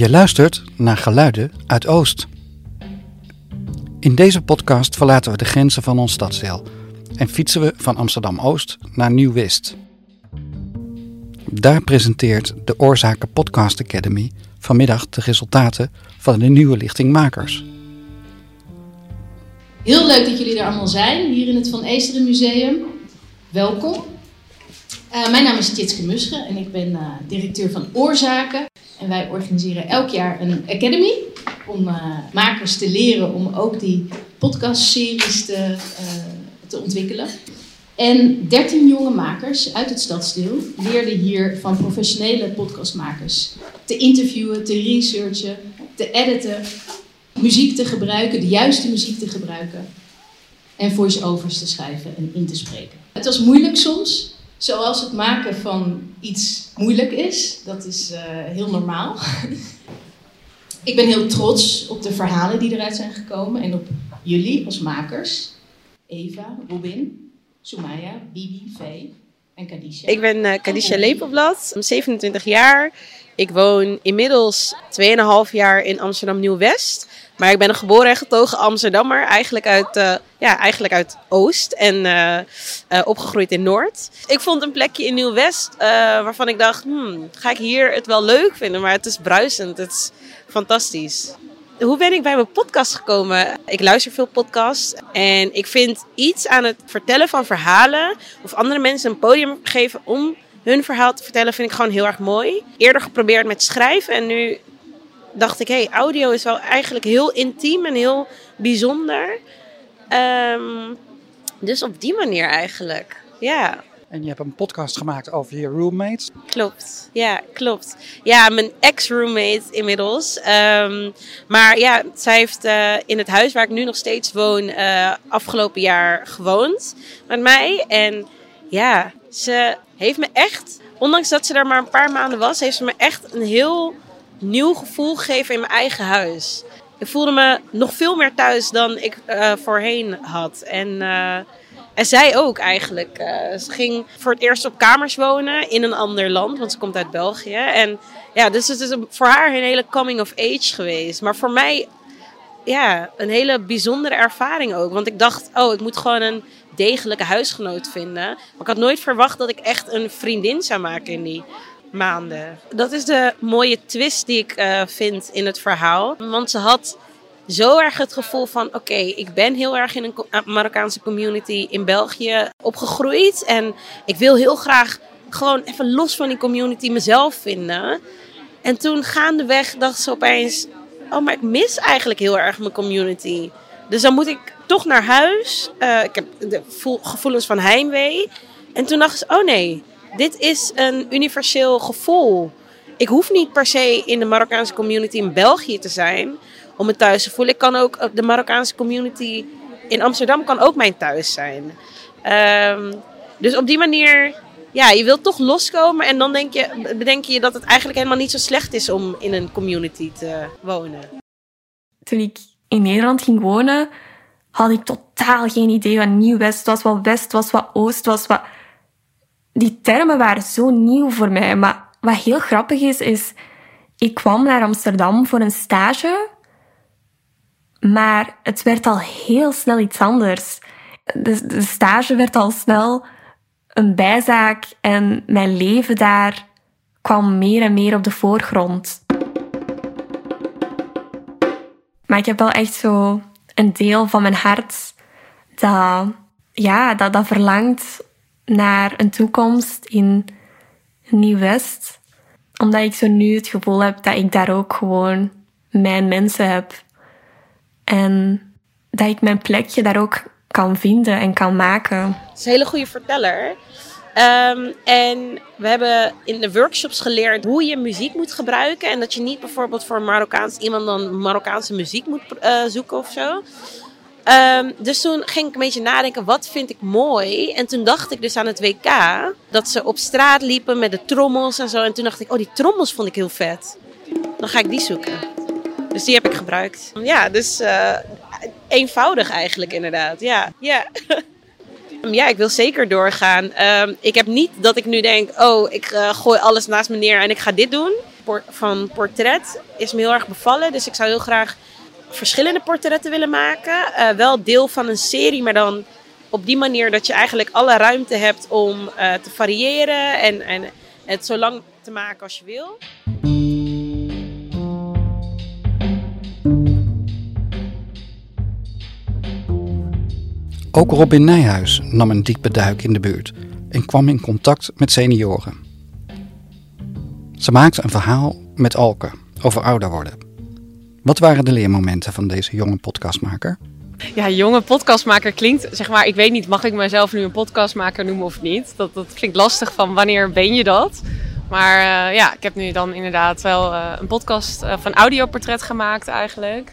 Je luistert naar geluiden uit Oost. In deze podcast verlaten we de grenzen van ons stadsdeel en fietsen we van Amsterdam Oost naar Nieuw-West. Daar presenteert de Oorzaken Podcast Academy vanmiddag de resultaten van de nieuwe lichting Makers. Heel leuk dat jullie er allemaal zijn, hier in het Van Eesteren Museum. Welkom. Uh, mijn naam is Tjitske Musche en ik ben uh, directeur van Oorzaken. En wij organiseren elk jaar een academy om uh, makers te leren om ook die podcastseries te, te ontwikkelen. En 13 jonge makers uit het stadsdeel leerden hier van professionele podcastmakers te interviewen, te researchen, te editen, muziek te gebruiken, de juiste muziek te gebruiken en voice-overs te schrijven en in te spreken. Het was moeilijk soms, zoals het maken van iets moeilijk is. Dat is uh, heel normaal. Ik ben heel trots op de verhalen die eruit zijn gekomen en op jullie als makers. Eva, Robin, Sumaya, Bibi, Vee en Kadisha. Ik ben uh, Kadisha Lepelblad, 27 jaar. Ik woon inmiddels 2,5 jaar in Amsterdam Nieuw-West. Maar ik ben een geboren en getogen Amsterdammer, eigenlijk uit, uh, ja, eigenlijk uit Oost en uh, uh, opgegroeid in Noord. Ik vond een plekje in Nieuw-West waarvan ik dacht, hmm, ga ik hier het wel leuk vinden? Maar het is bruisend, het is fantastisch. Hoe ben ik bij mijn podcast gekomen? Ik luister veel podcasts en ik vind iets aan het vertellen van verhalen of andere mensen een podium geven om hun verhaal te vertellen, vind ik gewoon heel erg mooi. Eerder geprobeerd met schrijven en nu dacht ik, hé, hey, audio is wel eigenlijk heel intiem en heel bijzonder. Um, dus op die manier eigenlijk, ja. En je hebt een podcast gemaakt over je roommates. Klopt, ja, klopt. Ja, mijn ex-roommate inmiddels. Um, maar ja, zij heeft uh, in het huis waar ik nu nog steeds woon uh, afgelopen jaar gewoond met mij. En ja, ze heeft me echt, ondanks dat ze daar maar een paar maanden was, heeft ze me echt een heel nieuw gevoel gegeven in mijn eigen huis. Ik voelde me nog veel meer thuis dan ik uh, voorheen had. En, uh, en zij ook eigenlijk. Uh, ze ging voor het eerst op kamers wonen in een ander land, want ze komt uit België. En ja, dus het is voor haar een hele coming of age geweest. Maar voor mij, ja, een hele bijzondere ervaring ook. Want ik dacht, oh, ik moet gewoon een degelijke huisgenoot vinden. Maar ik had nooit verwacht dat ik echt een vriendin zou maken in die maanden. Dat is de mooie twist die ik uh, vind in het verhaal. Want ze had zo erg het gevoel van: oké, ik ben heel erg in een Marokkaanse community in België opgegroeid. En ik wil heel graag gewoon even los van die community mezelf vinden. En toen gaandeweg dacht ze opeens: oh, maar ik mis eigenlijk heel erg mijn community. Dus dan moet ik toch naar huis. Uh, ik heb de gevoelens van heimwee. En toen dacht ze: oh nee dit is een universeel gevoel. Ik hoef niet per se in de Marokkaanse community in België te zijn om me thuis te voelen. Ik kan ook, de Marokkaanse community in Amsterdam kan ook mijn thuis zijn. Um, dus op die manier, ja, je wilt toch loskomen en dan denk je, bedenk je dat het eigenlijk helemaal niet zo slecht is om in een community te wonen. Toen ik in Nederland ging wonen, had ik totaal geen idee wat Nieuw-West was, wat West was, wat Oost was, wat die termen waren zo nieuw voor mij. Maar wat heel grappig is, is ik kwam naar Amsterdam voor een stage, maar het werd al heel snel iets anders. De, de stage werd al snel een bijzaak en mijn leven daar kwam meer en meer op de voorgrond. Maar ik heb wel echt zo een deel van mijn hart dat, ja, dat, dat verlangt naar een toekomst in Nieuw-West. Omdat ik zo nu het gevoel heb dat ik daar ook gewoon mijn mensen heb. En dat ik mijn plekje daar ook kan vinden en kan maken. Het is een hele goede verteller. Um, en we hebben in de workshops geleerd hoe je muziek moet gebruiken. En dat je niet bijvoorbeeld voor Marokkaans iemand dan Marokkaanse muziek moet uh, zoeken of zo. Um, dus toen ging ik een beetje nadenken, wat vind ik mooi? En toen dacht ik dus aan het WK, dat ze op straat liepen met de trommels en zo. En toen dacht ik, oh, die trommels vond ik heel vet. Dan ga ik die zoeken. Dus die heb ik gebruikt. Ja, dus uh, eenvoudig eigenlijk inderdaad. Ja, ja. ja, ik wil zeker doorgaan. Um, ik heb niet dat ik nu denk, oh, ik uh, gooi alles naast me neer en ik ga dit doen. van portret is me heel erg bevallen. Dus ik zou heel graag verschillende portretten willen maken. Eh, wel deel van een serie, maar dan op die manier dat je eigenlijk alle ruimte hebt om eh, te variëren en, en het zo lang te maken als je wil. Ook Robin Nijhuis nam een diepe duik in de buurt en kwam in contact met senioren. Ze maakte een verhaal met Alke over ouder worden. Wat waren de leermomenten van deze jonge podcastmaker? Ja, jonge podcastmaker klinkt, zeg maar, ik weet niet, mag ik mezelf nu een podcastmaker noemen of niet? Dat, dat klinkt lastig van wanneer ben je dat? Maar uh, ja, ik heb nu dan inderdaad wel uh, een podcast van audioportret gemaakt eigenlijk.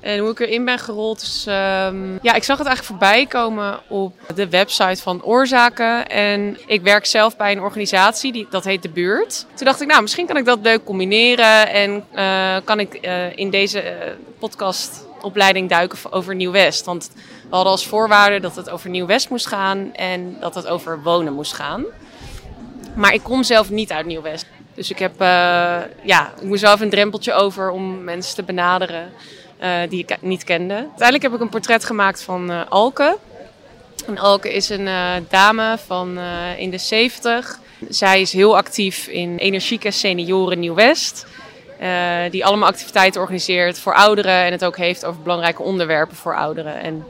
En hoe ik erin ben gerold. Dus um, ja, ik zag het eigenlijk voorbij komen op de website van Oorzaken. En ik werk zelf bij een organisatie, die, dat heet De Buurt. Toen dacht ik, nou, misschien kan ik dat leuk combineren. En uh, kan ik uh, in deze uh, podcastopleiding duiken over Nieuw-West. Want we hadden als voorwaarde dat het over Nieuw-West moest gaan. En dat het over wonen moest gaan. Maar ik kom zelf niet uit Nieuw-West. Dus ik heb, ja, ik moest wel een drempeltje over om mensen te benaderen. Uh, die ik niet kende. Uiteindelijk heb ik een portret gemaakt van uh, Alke. En Alke is een uh, dame van in de 70. Zij is heel actief in Energieke Senioren Nieuw-West. die allemaal activiteiten organiseert voor ouderen en het ook heeft over belangrijke onderwerpen voor ouderen. En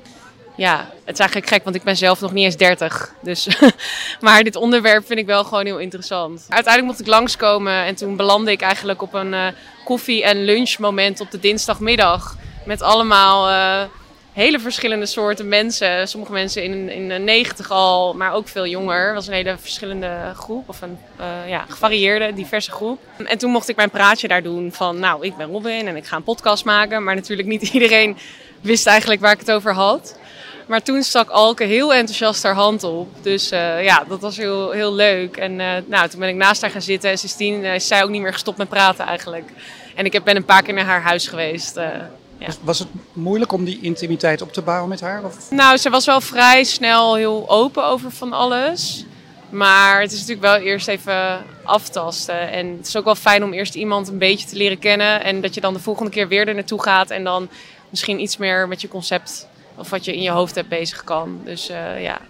ja, het is eigenlijk gek, want ik ben zelf nog niet eens 30. Dus, maar dit onderwerp vind ik wel gewoon heel interessant. Uiteindelijk mocht ik langskomen en toen belandde ik eigenlijk op een uh, koffie- en lunchmoment op de dinsdagmiddag. Met allemaal uh, hele verschillende soorten mensen. Sommige mensen in, in de negentig al, maar ook veel jonger. Het was een hele verschillende groep, of een uh, ja, gevarieerde, diverse groep. En toen mocht ik mijn praatje daar doen van, nou, ik ben Robin en ik ga een podcast maken. Maar natuurlijk niet iedereen wist eigenlijk waar ik het over had. Maar toen stak Alke heel enthousiast haar hand op. Dus uh, ja, dat was heel, heel leuk. En uh, nou, toen ben ik naast haar gaan zitten. En sindsdien uh, is zij ook niet meer gestopt met praten eigenlijk. En ik ben een paar keer naar haar huis geweest. Ja. Was, was, het moeilijk om die intimiteit op te bouwen met haar? Of? Nou, ze was wel vrij snel heel open over van alles. Maar het is natuurlijk wel eerst even aftasten. En het is ook wel fijn om eerst iemand een beetje te leren kennen. En dat je dan de volgende keer weer er naartoe gaat. En dan misschien iets meer met je concept of wat je in je hoofd hebt bezig kan. Dus uh, ja.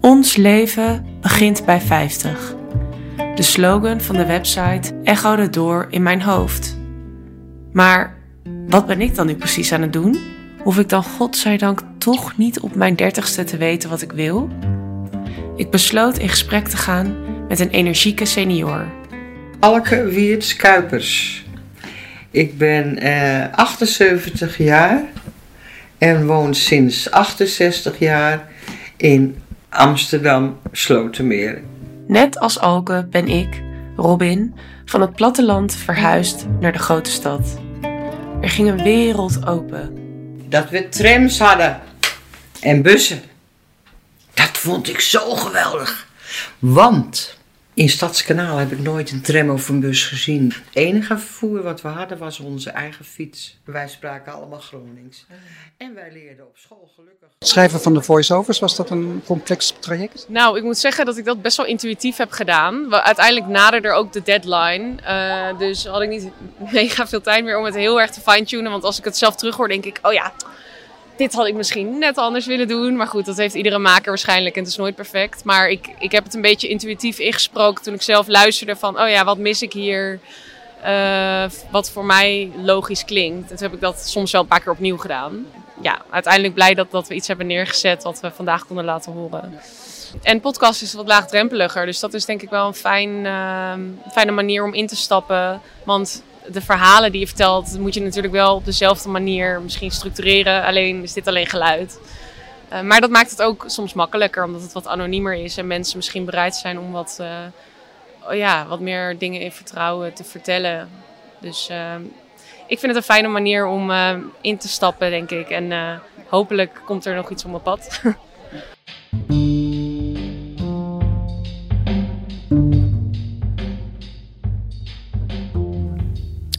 Ons leven begint bij 50. De slogan van de website echode door in mijn hoofd. Maar wat ben ik dan nu precies aan het doen? Hoef ik dan godzijdank toch niet op mijn dertigste te weten wat ik wil? Ik besloot in gesprek te gaan met een energieke senior. Alke Wiertz Kuipers. Ik ben eh, 78 jaar en woon sinds 68 jaar in Amsterdam Slotermeer. Net als Alke ben ik, Robin, van het platteland verhuisd naar de grote stad. Er ging een wereld open. Dat we trams hadden en bussen. Dat vond ik zo geweldig. Want in Stadskanaal heb ik nooit een tram of een bus gezien. Het enige vervoer wat we hadden was onze eigen fiets. Wij spraken allemaal Gronings. En wij leerden op school gelukkig. Het schrijven van de voice-overs, was dat een complex traject? Nou, ik moet zeggen dat ik dat best wel intuïtief heb gedaan. Uiteindelijk naderde ook de deadline. Uh, dus had ik niet mega veel tijd meer om het heel erg te fine-tunen. Want als ik het zelf terughoor, denk ik, oh ja, dit had ik misschien net anders willen doen. Maar goed, dat heeft iedere maker waarschijnlijk en het is nooit perfect. Maar ik, ik heb het een beetje intuïtief ingesproken toen ik zelf luisterde van... oh ja, wat mis ik hier? Uh, wat voor mij logisch klinkt. En toen heb ik dat soms wel een paar keer opnieuw gedaan. Ja, uiteindelijk blij dat, dat we iets hebben neergezet wat we vandaag konden laten horen. En podcast is wat laagdrempeliger. Dus dat is denk ik wel een fijn, uh, fijne manier om in te stappen. Want de verhalen die je vertelt, moet je natuurlijk wel op dezelfde manier misschien structureren. Alleen is dit alleen geluid. Uh, maar dat maakt het ook soms makkelijker, omdat het wat anoniemer is en mensen misschien bereid zijn om wat, uh, oh ja, wat meer dingen in vertrouwen te vertellen. Dus uh, ik vind het een fijne manier om in te stappen, denk ik. En hopelijk komt er nog iets op mijn pad.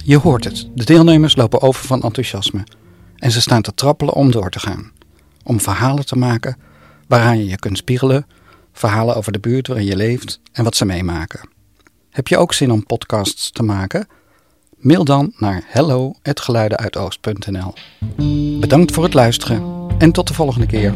Je hoort het, de deelnemers lopen over van enthousiasme en ze staan te trappelen om door te gaan. Om verhalen te maken waaraan je je kunt spiegelen, verhalen over de buurt waarin je leeft en wat ze meemaken. Heb je ook zin om podcasts te maken? Mail dan naar hello@geluidenuitoost.nl. Bedankt voor het luisteren en tot de volgende keer.